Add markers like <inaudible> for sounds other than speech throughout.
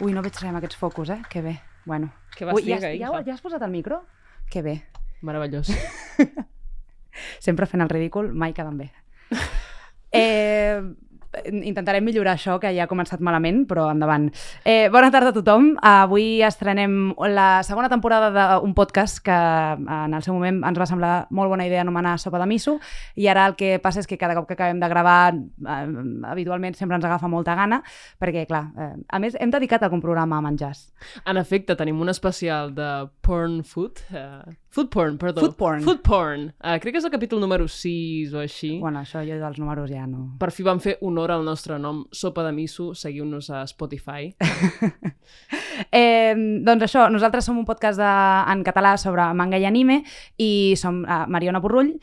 Ui, no veig res amb aquests focus, eh? Que bé. Bueno. Que Ui, ja, ja, hija. ja has posat el micro? Que bé. Meravellós. <laughs> Sempre fent el ridícul, mai quedant bé. <laughs> Eh, intentarem millorar això, que ja ha començat malament, però endavant. Eh, bona tarda a tothom. Avui estrenem la segona temporada d'un podcast que en el seu moment ens va semblar molt bona idea anomenar Sopa de Miso, i ara el que passa és que cada cop que acabem de gravar eh, habitualment sempre ens agafa molta gana, perquè, clar, eh, a més, hem dedicat algun programa a menjars. En efecte, tenim un especial de porn food. Uh, food porn, perdó. Food porn. Food porn. Uh, crec que és el capítol número 6 o així. Bueno, això jo dels números ja no... Per fi vam fer honor al nostre nom, Sopa de Miso. Seguiu-nos a Spotify. <laughs> Eh, doncs això, nosaltres som un podcast de, en català sobre manga i anime i som uh, Mariona Porrull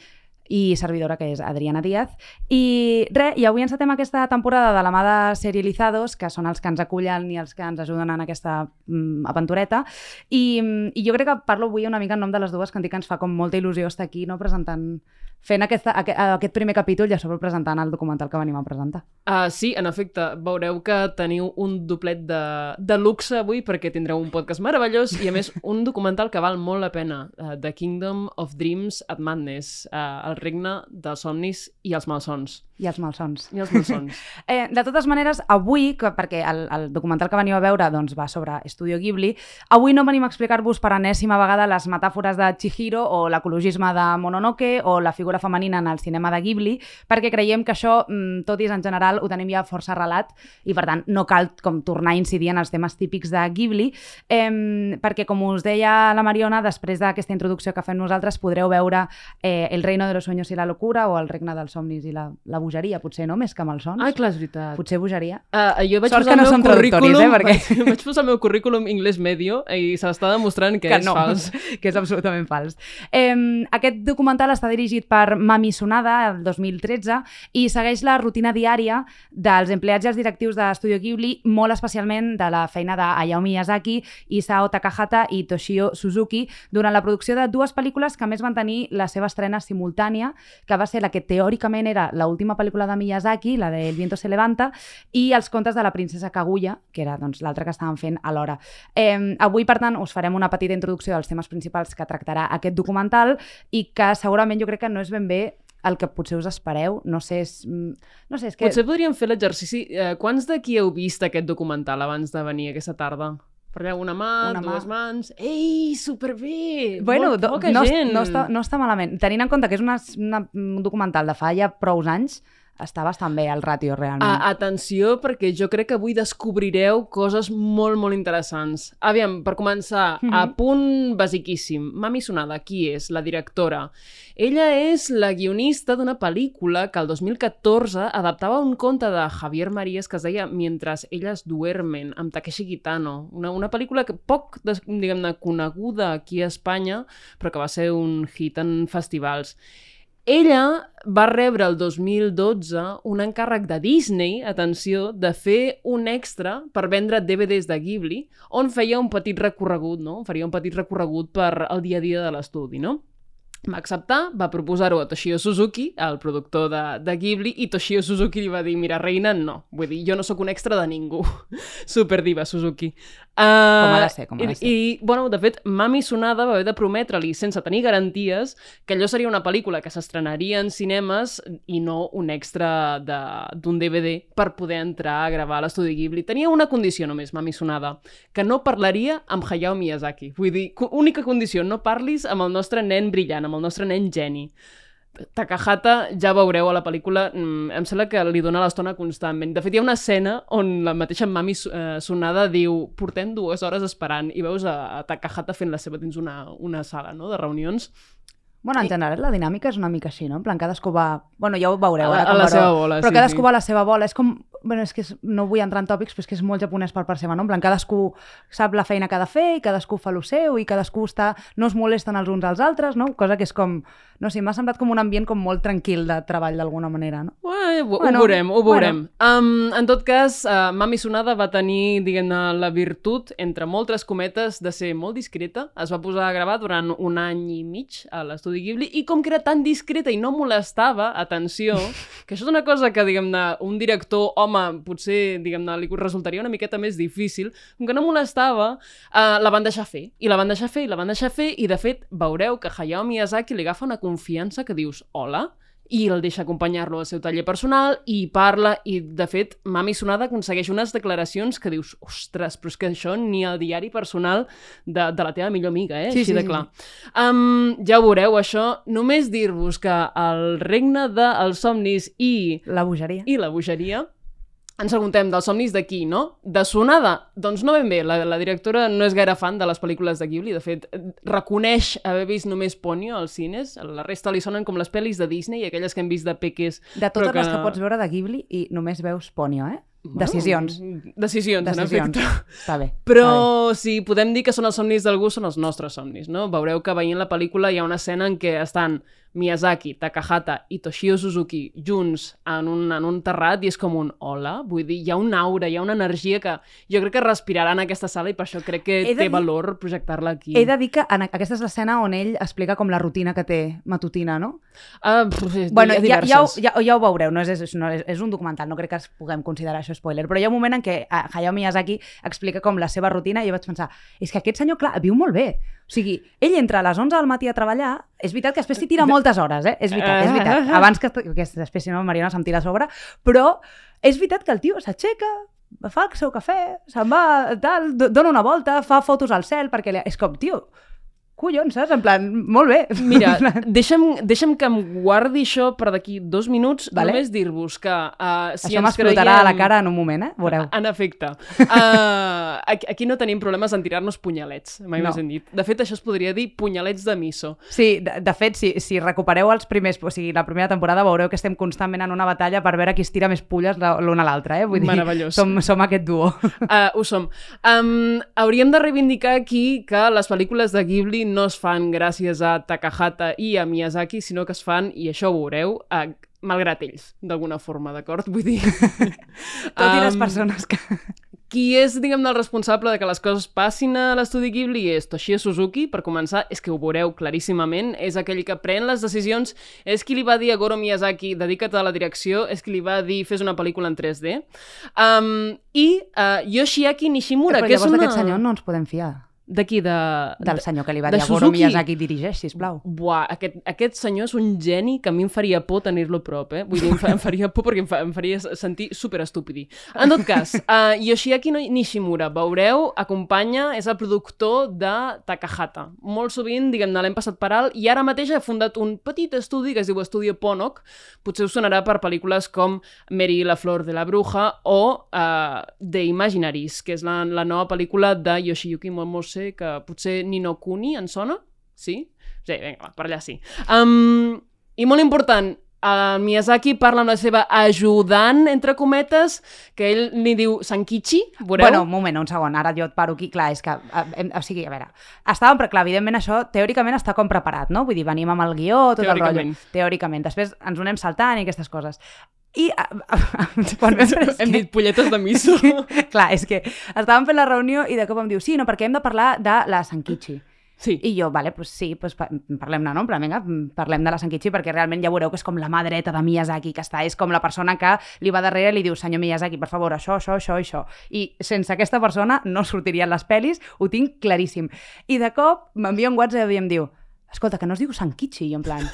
i servidora, que és Adriana Díaz. I res, i avui encetem aquesta temporada de la mà de Serializados, que són els que ens acullen i els que ens ajuden en aquesta mm, aventureta. I, mm, I jo crec que parlo avui una mica en nom de les dues, que em dic que ens fa com molta il·lusió estar aquí, no?, presentant fent aquesta, aquest, aquest primer capítol i a sobre presentant el documental que venim a presentar. Uh, sí, en efecte, veureu que teniu un doblet de, de luxe avui perquè tindreu un podcast meravellós i a més <laughs> un documental que val molt la pena, uh, The Kingdom of Dreams at Madness, uh, el regne dels somnis i els malsons. I els malsons. I els malsons. <laughs> Eh, de totes maneres, avui, que, perquè el, el documental que veniu a veure doncs, va sobre Estudio Ghibli, avui no venim a explicar-vos per enèsima vegada les metàfores de Chihiro o l'ecologisme de Mononoke o la figura femenina en el cinema de Ghibli, perquè creiem que això, mm, tot i en general, ho tenim ja força arrelat i, per tant, no cal com tornar a incidir en els temes típics de Ghibli, eh, perquè, com us deia la Mariona, després d'aquesta introducció que fem nosaltres, podreu veure eh, El reino de los sueños i la locura o El regne dels somnis i la, la bogeria, potser no, més que malsons. Ah, clar, és veritat. Potser bogeria. Uh, jo vaig Sort posar que no som traductoris, eh, perquè- vaig, <laughs> vaig posar el meu currículum inglès medio i s'està demostrant que, que és no, fals. <laughs> que és absolutament fals. Eh, aquest documental està dirigit per Mami Sonada, el 2013, i segueix la rutina diària dels empleats i els directius d'Estudio Ghibli, molt especialment de la feina de Hayao Miyazaki, Isao Takahata i Toshio Suzuki, durant la producció de dues pel·lícules que més van tenir la seva estrena simultània, que va ser la que teòricament era l'última pel·lícula de Miyazaki, la de El viento se levanta, i els contes de la princesa Kaguya, que era doncs, l'altra que estàvem fent alhora. Eh, avui, per tant, us farem una petita introducció dels temes principals que tractarà aquest documental i que segurament jo crec que no és ben bé el que potser us espereu. No sé, és, mm, no sé, és que... Potser podríem fer l'exercici. Eh, quants d'aquí heu vist aquest documental abans de venir aquesta tarda? Allà una mà, Una mà. dues mans... Ei, superbé! Bueno, Molt poca no, gent! no, està, no està malament. Tenint en compte que és una, una, un documental de fa ja prou anys, està bastant bé el ràtio, realment. A atenció, perquè jo crec que avui descobrireu coses molt, molt interessants. Aviam, per començar, Mhm. a punt basiquíssim. Mami Sonada, qui és? La directora. Ella és la guionista d'una pel·lícula que el 2014 adaptava un conte de Javier Marías que es deia Mientras elles duermen, amb Takeshi Kitano. Una, una pel·lícula que poc, diguem-ne, coneguda aquí a Espanya, però que va ser un hit en festivals. Ella va rebre el 2012 un encàrrec de Disney, atenció, de fer un extra per vendre DVDs de Ghibli, on feia un petit recorregut, no? Faria un petit recorregut per el dia a dia de l'estudi, no? Va acceptar, va proposar-ho a Toshio Suzuki, el productor de, de Ghibli, i Toshio Suzuki li va dir, mira, reina, no. Vull dir, jo no sóc un extra de ningú. <laughs> Superdiva, Suzuki. Uh, Com ha de ser, com ha de i, ser. I, bueno, de fet, Mami Sonada va haver de prometre-li, sense tenir garanties, que allò seria una pel·lícula que s'estrenaria en cinemes i no un extra de- d'un DVD per poder entrar a gravar a l'estudi Ghibli. Tenia una condició només, Mami Sonada, que no parlaria amb Hayao Miyazaki. Vull dir, única condició, no parlis amb el nostre nen brillant, amb el nostre nen geni. Takahata, ja veureu a la pel·lícula, mm, em sembla que li dona l'estona constantment. De fet, hi ha una escena on la mateixa Mami eh, Sonada diu portem dues hores esperant i veus a, a Takahata fent la seva dins una, una sala no? de reunions. Bueno, en general la dinàmica és una mica així, no? En plan, cadascú va... Bueno, ja ho veureu. A ara a la veureu. seva bola, Però sí, cadascú sí. va a la seva bola. És com... Bueno, és que és... no vull entrar en tòpics, però és que és molt japonès per part seva, no? En plan, cadascú sap la feina que ha de fer i cadascú fa lo seu i cadascú està... no es molesten els uns als altres, no? Cosa que és com... No sé, m'ha semblat com un ambient com molt tranquil de treball d'alguna manera, no? Bueno, ho, Bueno, ho veurem, ho veurem. bueno. Um, en tot cas, uh, Mami Sonada va tenir, diguem-ne, la virtut, entre moltes cometes, de ser molt discreta. Es va posar a gravar durant un any i mig a l'estudi Ghibli i com que era tan discreta i no molestava, atenció, <laughs> que això és una cosa que, diguem-ne, un director home home, potser, diguem-ne, li resultaria una miqueta més difícil, com que no molestava, uh, la van deixar fer, i la van deixar fer, i la van deixar fer, i de fet veureu que Hayao Miyazaki li agafa una confiança que dius, hola, i el deixa acompanyar-lo al seu taller personal i parla, i de fet Mami Sonada aconsegueix unes declaracions que dius ostres, però és que això ni al diari personal de, de la teva millor amiga, eh? Sí, Així sí, de sí. clar. Um, ja ho veureu, això. Només dir-vos que el regne dels somnis i, La bogeria. i la bogeria ens preguntem dels somnis de qui, no? De Sonada? Doncs no ben bé, la, la directora no és gaire fan de les pel·lícules de Ghibli, de fet, reconeix haver vist només Ponyo als cines, la resta li sonen com les pel·lis de Disney, aquelles que hem vist de peques... De totes però les que pots veure de Ghibli i només veus Ponyo, eh? Bueno, Decisions. Decisions, en Decisions. efecte. Està bé. Però està bé. sí, podem dir que són els somnis d'algú, són els nostres somnis, no? Veureu que veient la pel·lícula hi ha una escena en què estan Miyazaki, Takahata i Toshio Suzuki junts en un, en un terrat i és com un hola, vull dir, hi ha una aura, hi ha una energia que jo crec que respirarà en aquesta sala i per això crec que té dir- valor projectar-la aquí. He de dir que en, aquesta és l'escena on ell explica com la rutina que té matutina, no? Ah, pf, Bueno, hi ha ja, ja, ja, ja ho veureu, no és, és, no, és, és un documental, no crec que es puguem considerar això spoiler, però hi ha un moment en què Hayao Miyazaki explica com la seva rutina i jo vaig pensar, és que aquest senyor, clar, viu molt bé. O sigui, ell entra a les 11 del matí a treballar, és veritat que després s'hi tira moltes hores, eh? És veritat, és veritat. Abans que, que després, si no, Mariona se'm tira a sobre, però és veritat que el tio s'aixeca, fa el seu cafè, se'n va, tal, do- dona una volta, fa fotos al cel, perquè li... és com, tio, collons, saps? En plan, molt bé. <laughs> Mira, deixa'm, deixa'm que em guardi això per d'aquí dos minuts, Vale. només dir-vos que uh, si Això ens m'explotarà a la creiem- cara en un moment, eh? Veureu. En efecte. <laughs> Uh, aquí, no tenim problemes en tirar-nos punyalets, mai No. més hem dit. De fet, això es podria dir punyalets de miso. Sí, de, de fet, si, si recupereu els primers, o sigui, la primera temporada, veureu que estem constantment en una batalla per veure qui es tira més pulles l'un a l'altre, eh? Vull dir, Meravellós. som, som aquest duo. Uh, ho som. Um, hauríem de reivindicar aquí que les pel·lícules de Ghibli no es fan gràcies a Takahata i a Miyazaki, sinó que es fan, i això ho veureu, uh, malgrat ells, d'alguna forma, d'acord? Vull dir... <laughs> Tot i les Um, persones que... Qui és, diguem-ne, el responsable de que les coses passin a l'estudi Ghibli és Toshio Suzuki, per començar, és que ho veureu claríssimament, és aquell que pren les decisions, és qui li va dir a Goro Miyazaki dedica't a la direcció, és qui li va dir fes una pel·lícula en 3D, um, i uh, Yoshiaki Nishimura, però que és llavors una... d'aquest senyor no ens podem fiar. De qui? De... Del senyor que li va dir a Goro? Miyazaki dirigeix, sisplau. Buah, aquest, aquest senyor és un geni que a mi em faria por tenir-lo a prop, eh? Vull dir, em, fa, em faria por perquè em, fa, em faria sentir super estúpidi. En tot cas, <laughs> uh, Yoshiaki no- Nishimura, veureu, acompanya, és el productor de Takahata. Molt sovint, diguem-ne, l'hem passat per alt i ara mateix ha fundat un petit estudi que es diu Estudio Ponok. Potser us sonarà per pel·lícules com Mary la flor de la bruja o uh, The Imaginaries, que és la, la nova pel·lícula de Yoshiyuki Momose, que potser Nino Kuni en sona? Sí? Sí, vinga, va, per allà sí. Um, I molt important, el Miyazaki parla amb la seva ajudant, entre cometes, que ell li diu Sankichi, veureu? Bueno, un moment, un segon, ara jo et paro aquí. Clar, és que, a, em- o sigui, a veure, estàvem, però clar, evidentment això teòricament està com preparat, no? Vull dir, venim amb el guió, tot el rotllo. Teòricament. Teòricament. Després ens ho anem saltant i aquestes coses. I <laughs> fer... Hem dit polletes de miso. <laughs> Clar, és que estàvem fent la reunió i de cop em diu, sí, no, perquè hem de parlar de la Sankichi. Sí. I jo, vale, pues sí, pues pa- parlem-ne, no? Plan, vinga, parlem de la Sankichi perquè realment ja veureu que és com la mà dreta de Miyazaki, que està, és com la persona que li va darrere i li diu, senyor Miyazaki, per favor, això, això, això, això. I sense aquesta persona no sortirien les pel·lis, ho tinc claríssim. I de cop m'envia un WhatsApp i em diu, escolta, que no es diu Sankichi, i jo en plan,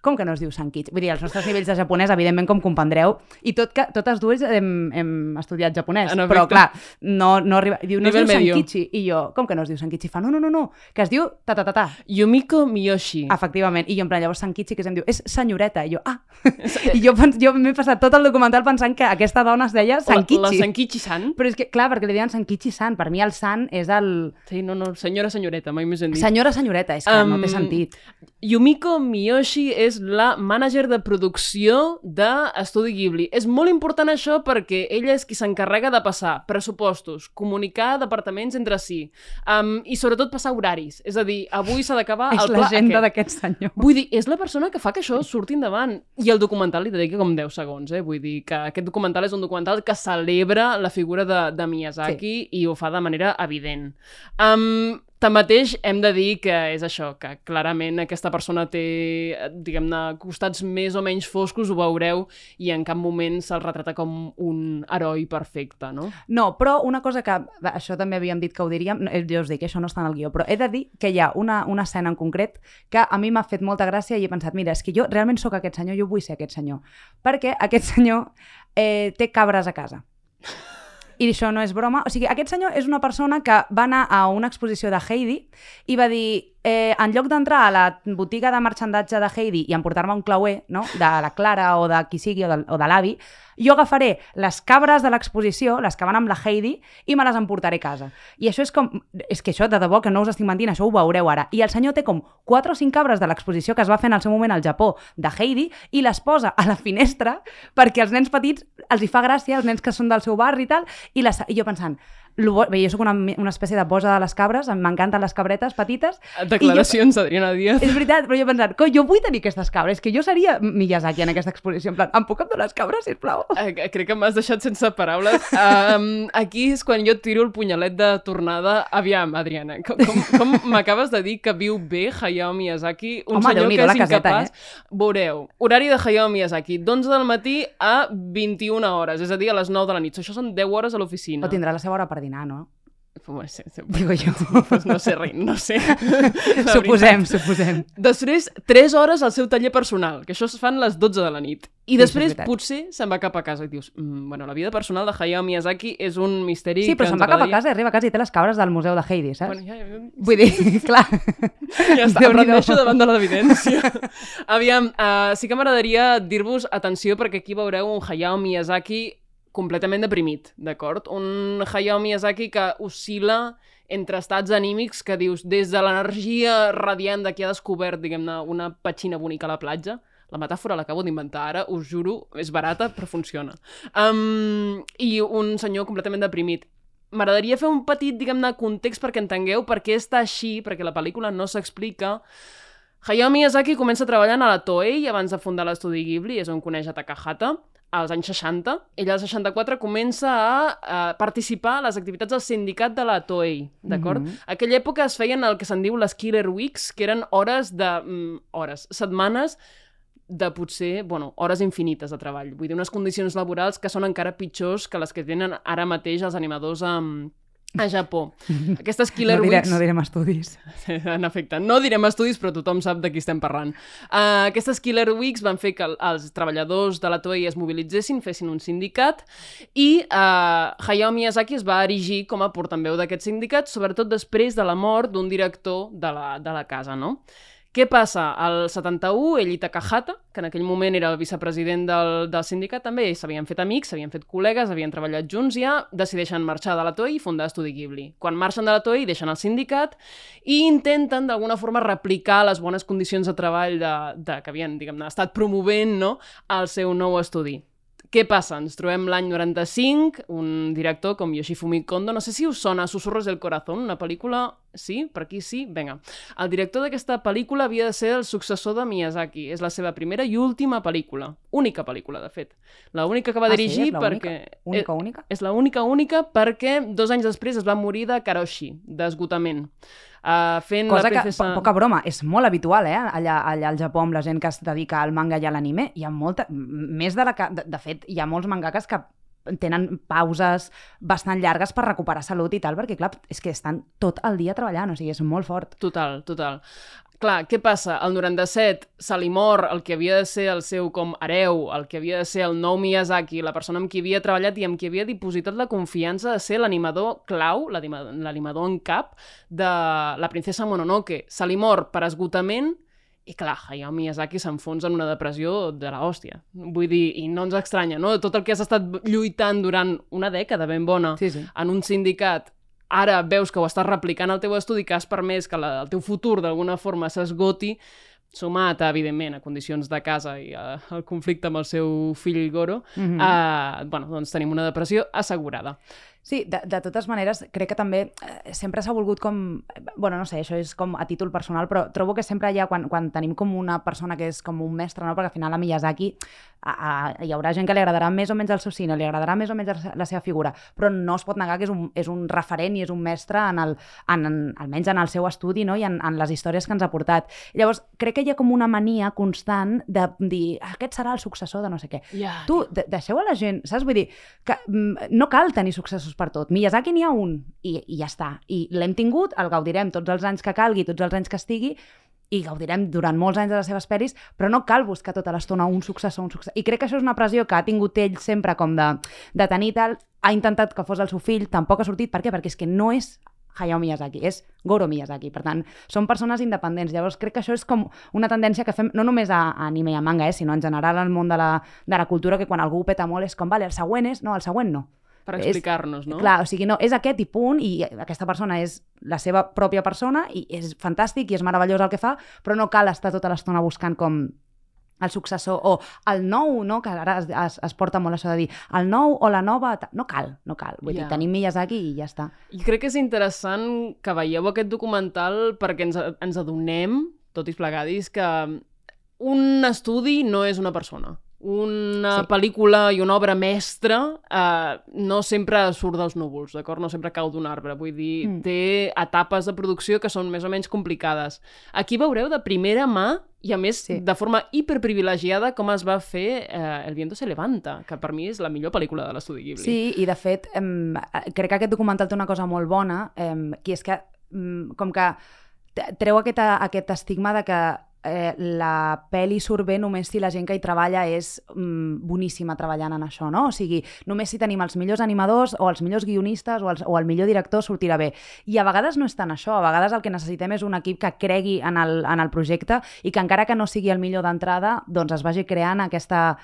com que no es diu Sankichi? Vull dir, els nostres nivells de japonès, evidentment, com comprendreu, i tot que totes dues hem, hem estudiat japonès, En però clar, no, no arriba... Diu, no es diu medio. Sankichi, i jo, com que no es diu Sankichi? Fa, no, no, no, no, que es diu ta ta ta ta. Yumiko Miyoshi. Efectivament. I jo en plan, llavors Sankichi, que se'm diu, és senyoreta. I jo, ah. <laughs> I jo, jo m'he passat tot el documental pensant que aquesta dona es deia Sankichi. La, la Sankichi-san. Però és que, clar, perquè li deien Sankichi-san. Per mi el san és el... Sí, no, no, senyora, senyoreta, mai més hem dit. Senyora senyoreta, és que um... no té sentit. Yumiko Miyoshi és la mànager de producció d'Estudi Ghibli. És molt important això perquè ella és qui s'encarrega de passar pressupostos, comunicar departaments entre si um, i sobretot passar horaris. És a dir, avui s'ha d'acabar <laughs> És el pla l'agenda aquest. d'aquest senyor. Vull dir, és la persona que fa que això surti endavant. I el documental li dedica com 10 segons, eh? Vull dir que aquest documental és un documental que celebra la figura de, de Miyazaki sí. i ho fa de manera evident. Um, Tanmateix, hem de dir que és això, que clarament aquesta persona té, eh, diguem-ne, costats més o menys foscos, ho veureu, i en cap moment se'l retrata com un heroi perfecte, no? No, però una cosa que, això també havíem dit que ho diríem, no, eh, jo us dic, això no està en el guió, però he de dir que hi ha una, una escena en concret que a mi m'ha fet molta gràcia i he pensat, mira, és que jo realment sóc aquest senyor, jo vull ser aquest senyor, perquè aquest senyor eh, té cabres a casa. I això no és broma. O sigui, aquest senyor és una persona que va anar a una exposició de Heidi i va dir, eh, en lloc d'entrar a la botiga de marxandatge de Heidi i emportar-me un clauer, no?, de la Clara o de qui sigui o de, o de l'avi, jo agafaré les cabres de l'exposició, les que van amb la Heidi, i me les emportaré a casa. I això és com... És que això, de debò, que no us estic mentint, això ho veureu ara. I el senyor té com 4 o 5 cabres de l'exposició que es va fer en el seu moment al Japó de Heidi i les posa a la finestra perquè als nens petits els hi fa gràcia, els nens que són del seu barri i tal, i, les, i jo pensant, lo bé, jo sóc una, una espècie de boja de les cabres, m'encanten les cabretes petites. Declaracions d'Adriana Díaz. És veritat, però jo he pensat, coi, jo vull tenir aquestes cabres, que jo seria Miyazaki en aquesta exposició, en plan, em puc endur les cabres, sisplau? Eh, Crec que m'has deixat sense paraules. Um, aquí és quan jo tiro el punyalet de tornada. Aviam, Adriana, com, com, com m'acabes de dir que viu bé Hayao Miyazaki, un Home, senyor que és caseta, incapaç... Veureu, horari de Hayao Miyazaki, d'11 del matí a 21 hores, és a dir, a les 9 de la nit. Això són 10 hores a l'oficina. O tindrà la seva hora per dinar, no? Sí. Digo jo. <laughs> Pues no sé res, no sé. <laughs> Suposem, suposem. Després, 3 hores al seu taller personal, que això es fan les 12 de la nit. I Sí, després, potser, se'n va cap a casa i dius, mm, bueno, la vida personal de Hayao Miyazaki és un misteri Sí, però se'n va cap a casa i arriba a casa i té les cabres del museu de Heidi, saps? Bueno, ja, ja, Vull dir, <laughs> clar. ja està, Déu-n'hi-do. rendeixo davant de l'evidència. Aviam, uh, sí que m'agradaria dir-vos atenció perquè aquí veureu un Hayao Miyazaki completament deprimit, d'acord? Un Hayao Miyazaki que oscil·la entre estats anímics que dius des de l'energia radiant de qui ha descobert, diguem-ne, una petxina bonica a la platja, la metàfora l'acabo d'inventar ara, us juro, és barata, però funciona. Um, I un senyor completament deprimit. M'agradaria fer un petit, diguem-ne, context perquè entengueu per què està així, perquè la pel·lícula no s'explica. Hayao Miyazaki comença treballant a la Toei abans de fundar l'estudi Ghibli, és on coneix a Takahata, als anys 60. Ella, als 64, comença a, a participar a les activitats del sindicat de la Toei, d'acord? Mhm. Aquella època es feien el que se'n diu les Killer Weeks, que eren hores de... Mm, hores, setmanes de potser, bueno, hores infinites de treball. Vull dir, unes condicions laborals que són encara pitjors que les que tenen ara mateix els animadors a, a Japó. <laughs> Aquestes Killer no, diré, Weeks... no direm estudis. <laughs> En efecte, no direm estudis, però tothom sap de qui estem parlant. Uh, aquestes Killer Weeks van fer que el- els treballadors de la Toei es mobilitzessin, fessin un sindicat, i uh, Hayao Miyazaki es va erigir com a portaveu d'aquest sindicat, sobretot després de la mort d'un director de la, de la casa, no? Què passa? Al 71, ell i Takahata, que en aquell moment era el vicepresident del, del sindicat, també s'havien fet amics, s'havien fet col·legues, havien treballat junts ja, decideixen marxar de la Toei i fundar Estudi Ghibli. Quan marxen de la Toei, deixen el sindicat i intenten d'alguna forma replicar les bones condicions de treball de, de, que havien diguem estat promovent no? al seu nou estudi. Què passa? Ens trobem l'any 95, un director com Yoshifumi Kondo, no sé si us sona Susurros del Corazón, una pel·lícula... Sí? Per aquí sí? Vinga. El director d'aquesta pel·lícula havia de ser el successor de Miyazaki. És la seva primera i última pel·lícula. Única pel·lícula, de fet. La única que va Ah, sí? dirigir És l'única? perquè... Única, única? És la única única perquè dos anys després es va morir de karoshi, d'esgotament. Uh, fent Cosa la que, princesa... po- poca broma, és molt habitual, eh? Allà, allà al Japó, amb la gent que es dedica al manga i a l'anime, hi ha molta... Més de la que... De, de fet, hi ha molts mangakes que tenen pauses bastant llargues per recuperar salut i tal, perquè, clar, és que estan tot el dia treballant, o sigui, és molt fort. Total, total. Clar, què passa? El 97 se li mor el que havia de ser el seu com hereu, el que havia de ser el nou Miyazaki, la persona amb qui havia treballat i amb qui havia dipositat la confiança de ser l'animador clau, l'anima- l'animador en cap de la princesa Mononoke. Se li mor per esgotament i clar, Hayao Miyazaki s'enfonsa en una depressió de la hòstia. Vull dir, i no ens estranya, no? Tot el que has estat lluitant durant una dècada ben bona Sí, sí. en un sindicat ara veus que ho estàs replicant al teu estudi, que has permès que la, el teu futur d'alguna forma s'esgoti, sumat, evidentment, a condicions de casa i a, al conflicte amb el seu fill Goro, Mhm. eh, bueno, doncs tenim una depressió assegurada. Sí, de, de totes maneres, crec que també eh, sempre s'ha volgut com... bueno, no sé, això és com a títol personal, però trobo que sempre hi ha, quan, quan tenim com una persona que és com un mestre, no? perquè al final a Miyazaki a, a, hi haurà gent que li agradarà més o menys el seu cine, li agradarà més o menys la, seva figura, però no es pot negar que és un, és un referent i és un mestre en el, en, en, almenys en el seu estudi no? i en, en les històries que ens ha portat. Llavors, crec que hi ha com una mania constant de dir "Ah, aquest serà el successor de no sé què. Ja, Tu, de deixeu a la gent, saps? Vull dir, que mm, no cal tenir successos per tot. Miyazaki n'hi ha un i, i ja està. I l'hem tingut, el gaudirem tots els anys que calgui, tots els anys que estigui, i gaudirem durant molts anys de les seves pel·lis, però no cal buscar tota l'estona un successor, un successor. I crec que això és una pressió que ha tingut ell sempre com de, de tenir tal, ha intentat que fos el seu fill, tampoc ha sortit. Per què? Perquè és que no és Hayao Miyazaki, és Goro Miyazaki. Per tant, són persones independents. Llavors, crec que això és com una tendència que fem no només a, a anime i a manga, eh, sinó en general al món de la, de la cultura, que quan algú peta molt és com, vale, el següent és... No, el següent no. Per explicar-nos, no? Clar, o sigui, no, és aquest i punt, i aquesta persona és la seva pròpia persona, i és fantàstic i és meravellós el que fa, però no cal estar tota l'estona buscant com el successor o el nou, no? que ara es, es, es porta molt això de dir el nou o la nova, no cal, no cal. Vull Ja. dir, tenim Miyazaki i ja està. I crec que és interessant que veieu aquest documental perquè ens, ens adonem, tot i plegades, que un estudi no és una persona. Una Sí. pel·lícula i una obra mestra eh, no sempre surt dels núvols, d'acord? No sempre cau d'un arbre. Vull dir, Mm. mm. té etapes de producció que són més o menys complicades. Aquí veureu de primera mà i a més Sí. de forma hiperprivilegiada com es va fer eh, El viento se levanta, que per mi és la millor pel·lícula de l'estudi Ghibli. Sí, i de fet, em, crec que aquest documental té una cosa molt bona, em, que és que, em, com que treu aquest, aquest estigma de que eh, la pel·li surt bé només si la gent que hi treballa és mm, boníssima treballant en això, no? O sigui, només si tenim els millors animadors o els millors guionistes o, els, o el millor director sortirà bé. I a vegades no és tant això, a vegades el que necessitem és un equip que cregui en el, en el projecte i que encara que no sigui el millor d'entrada, doncs es vagi creant aquesta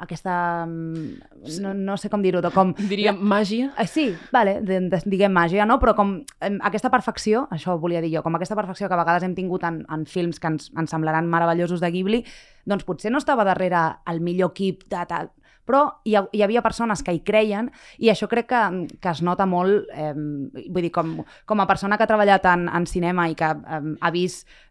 aquesta... mm, no, no sé com dir-ho, com... Diríem màgia. Eh, Sí, vale, de, de, diguem màgia, no? però com em, aquesta perfecció, això volia dir jo, com aquesta perfecció que a vegades hem tingut en, en films que ens, ens semblaran meravellosos de Ghibli, doncs potser no estava darrere el millor equip de tal, però hi, ha, hi havia persones que hi creien i això crec que, que es nota molt, eh, vull dir, com, com a persona que ha treballat en, en cinema i que eh, ha vist mm,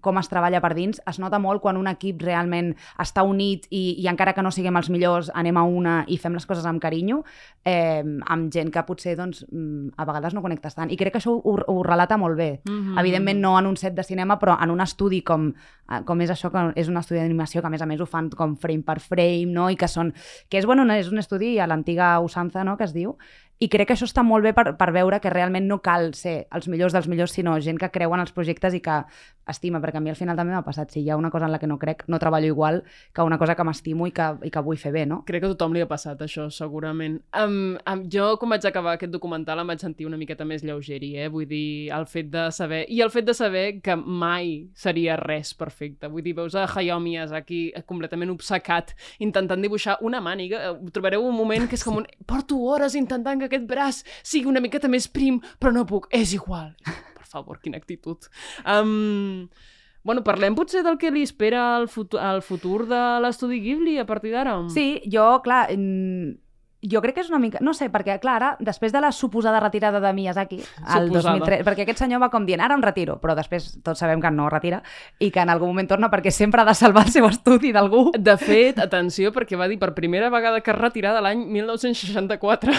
com es treballa per dins, es nota molt quan un equip realment està unit i, i encara que no siguem els millors, anem a una i fem les coses amb carinyo, eh, amb gent que potser doncs, mm, a vegades no connectes tant. I crec que això ho, ho relata molt bé. Mm -hmm. Evidentment no en un set de cinema, però en un estudi com, eh, com és això, que és un estudi d'animació, que a més a més ho fan com frame per frame, no? i que són... que és, bueno, no, és un estudi a l'antiga usanza, no?, que es diu, i crec que això està molt bé per, per veure que realment no cal ser els millors dels millors, sinó gent que creu en els projectes i que estima, perquè a mi al final també m'ha passat, si hi ha una cosa en la que no crec, no treballo igual que una cosa que m'estimo i, que, i que vull fer bé, no? Crec que a tothom li ha passat això, segurament. Um, um, jo, quan vaig acabar aquest documental, em vaig sentir una miqueta més lleugeri, eh? Vull dir, el fet de saber... I el fet de saber que mai seria res perfecte. Vull dir, veus a Hayao Miyazaki completament obcecat, intentant dibuixar una màniga. Eh, Trobareu un moment que és com un... Porto hores intentant que aquest braç sigui una miqueta més prim, però no puc. És igual. Per favor, quina actitud. Um, Bueno, parlem potser del que li espera al futur, al futur de l'estudi Ghibli a partir d'ara. Sí, jo, clar, jo crec que és una mica... No sé, perquè, clar, ara, després de la suposada retirada de Miyazaki, Suposada. 2003, perquè aquest senyor va com dient, ara em retiro, però després tots sabem que no retira i que en algun moment torna perquè sempre ha de salvar el seu estudi d'algú. De fet, atenció, perquè va dir per primera vegada que es retirada l'any 1964,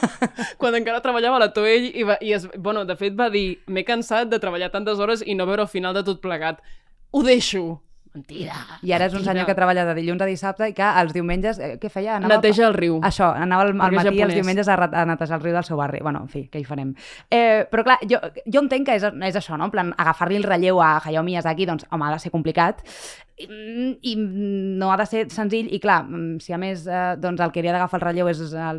<laughs> quan encara treballava a la Toei, i, va, i es, bueno, de fet va dir m'he cansat de treballar tantes hores i no veure el final de tot plegat. Ho deixo. Mentida. I ara és un senyor que treballa de dilluns a dissabte i que els diumenges... Eh, què feia? Neteja el riu. Això, anava al, al matí els diumenges a, a netejar el riu del seu barri. Bueno, en fi, què hi farem? Eh, però clar, jo, jo entenc que és, és això, no? En plan, agafar-li el relleu a Hayao Miyazaki, doncs, home, ha de ser complicat i, i no ha de ser senzill i clar, mm, si a més eh, doncs el que li ha d'agafar el relleu és el,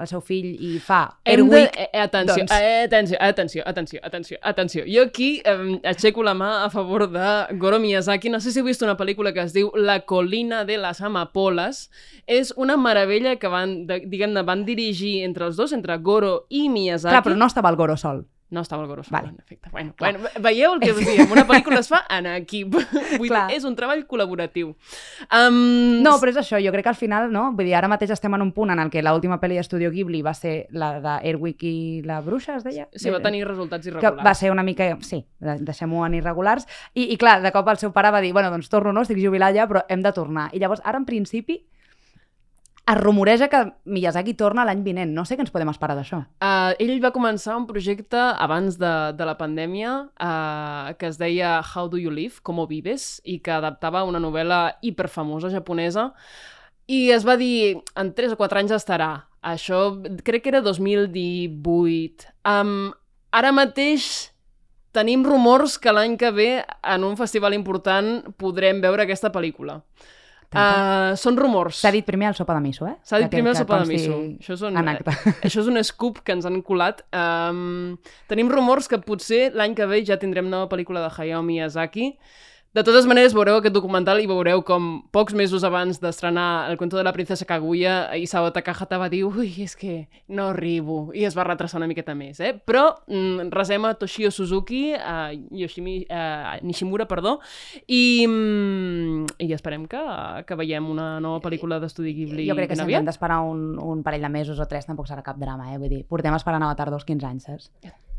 el seu fill i fa Hem de... Airwick, Eh, eh, atenció, doncs- eh, atenció, atenció, atenció, atenció, atenció. Jo aquí eh, aixeco la mà a favor de Goro Miyazaki. No sé si heu vist una pel·lícula que es diu La colina de las amapoles. És una meravella que van, de, diguem-ne, van dirigir entre els dos, entre Goro i Miyazaki. Clar, però no estava el Goro sol. No estava el Gorospe, Vale. en efecte. Bueno, bueno, veieu el que us diem? Una pel·lícula es fa en equip. <laughs> Vull Clar. dir, és un treball col·laboratiu. Um, No, però és això, jo crec que al final, no? Vull dir, ara mateix estem en un punt en el que l'última pel·li d'Estudio Ghibli va ser la d'Airwick i la bruixa, es deia? Sí, va tenir resultats que irregulars. va ser una mica, sí, de- deixem-ho en irregulars, i, i clar, de cop el seu pare va dir, bueno, doncs torno, no, estic jubilat ja, però hem de tornar. I llavors, ara en principi, es rumoreja que Miyazaki torna l'any vinent. No sé què ens podem esperar d'això. Uh, ell va començar un projecte abans de, de la pandèmia uh, que es deia How Do You Live? Com vives? i que adaptava una novel·la hiperfamosa japonesa i es va dir, en 3 o 4 anys estarà. Això crec que era 2018. Um, ara mateix tenim rumors que l'any que ve en un festival important podrem veure aquesta pel·lícula. Uh, són rumors. S'ha dit primer el sopa de miso, eh? S'ha dit primer el sopa de miso. Això és, un, En acte. <laughs> això és un scoop que ens han colat. Um, tenim rumors que potser l'any que ve ja tindrem nova pel·lícula de Hayao Miyazaki. De totes maneres, veureu aquest documental i veureu com pocs mesos abans d'estrenar El cuento de la princesa Kaguya, Isao Takahata va dir ui, és que no arribo, i es va retrasar una miqueta més, eh? Però mm, resem a Toshio Suzuki, a Yoshimi, a Nishimura, perdó, i, mm, i esperem que, que veiem una nova pel·lícula d'estudi Ghibli Jo crec que si hem d'esperar un, un parell de mesos o tres tampoc serà cap drama, eh? Vull dir, portem esperant Avatar dos 15 anys, saps?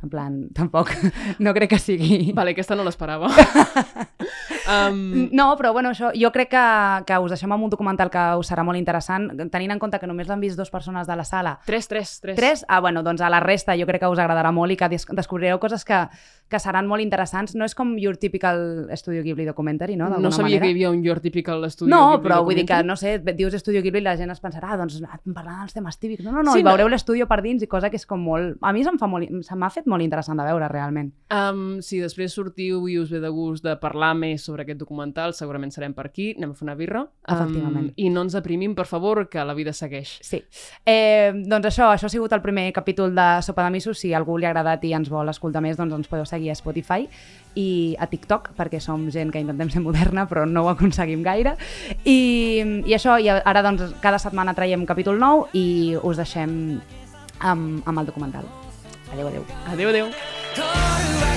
En plan, tampoc, <laughs> no crec que sigui... Vale, aquesta no l'esperava. <laughs> um, No, però bueno, això, jo crec que, que us deixem amb un documental que us serà molt interessant, tenint en compte que només l'han vist dues persones de la sala. tres, tres, tres. Tres? Ah, bueno, doncs a la resta jo crec que us agradarà molt i que des descobrireu coses que, que seran molt interessants. No és com your typical Studio Ghibli documentary, no? No sabia manera. que hi havia un Your Typical Studio No, Ghibli però vull dir que, no sé, dius Estudio Ghibli i la gent es pensarà, ah, doncs parlant dels temes típics. No, no, no, Sí, i no. veureu l'estudio per dins i cosa que és com molt... A mi se'm fa molt, se m'ha fet molt interessant de veure, realment. Um, si després sortiu i us ve de gust de parlar més sobre aquest documental, segurament serem per aquí, anem a fer una birra. Efectivament. I no ens deprimim, per favor, que la vida segueix. Sí. Eh, doncs això, això ha sigut el primer capítol de Sopa de Missos. Si a algú li ha agradat i ens vol escoltar més, doncs ens podeu seguir a Spotify i a TikTok, perquè som gent que intentem ser moderna, però no ho aconseguim gaire. I, i això, i ara doncs cada setmana traiem capítol nou i us deixem amb, amb el documental. Adéu, adéu. Adéu, adéu.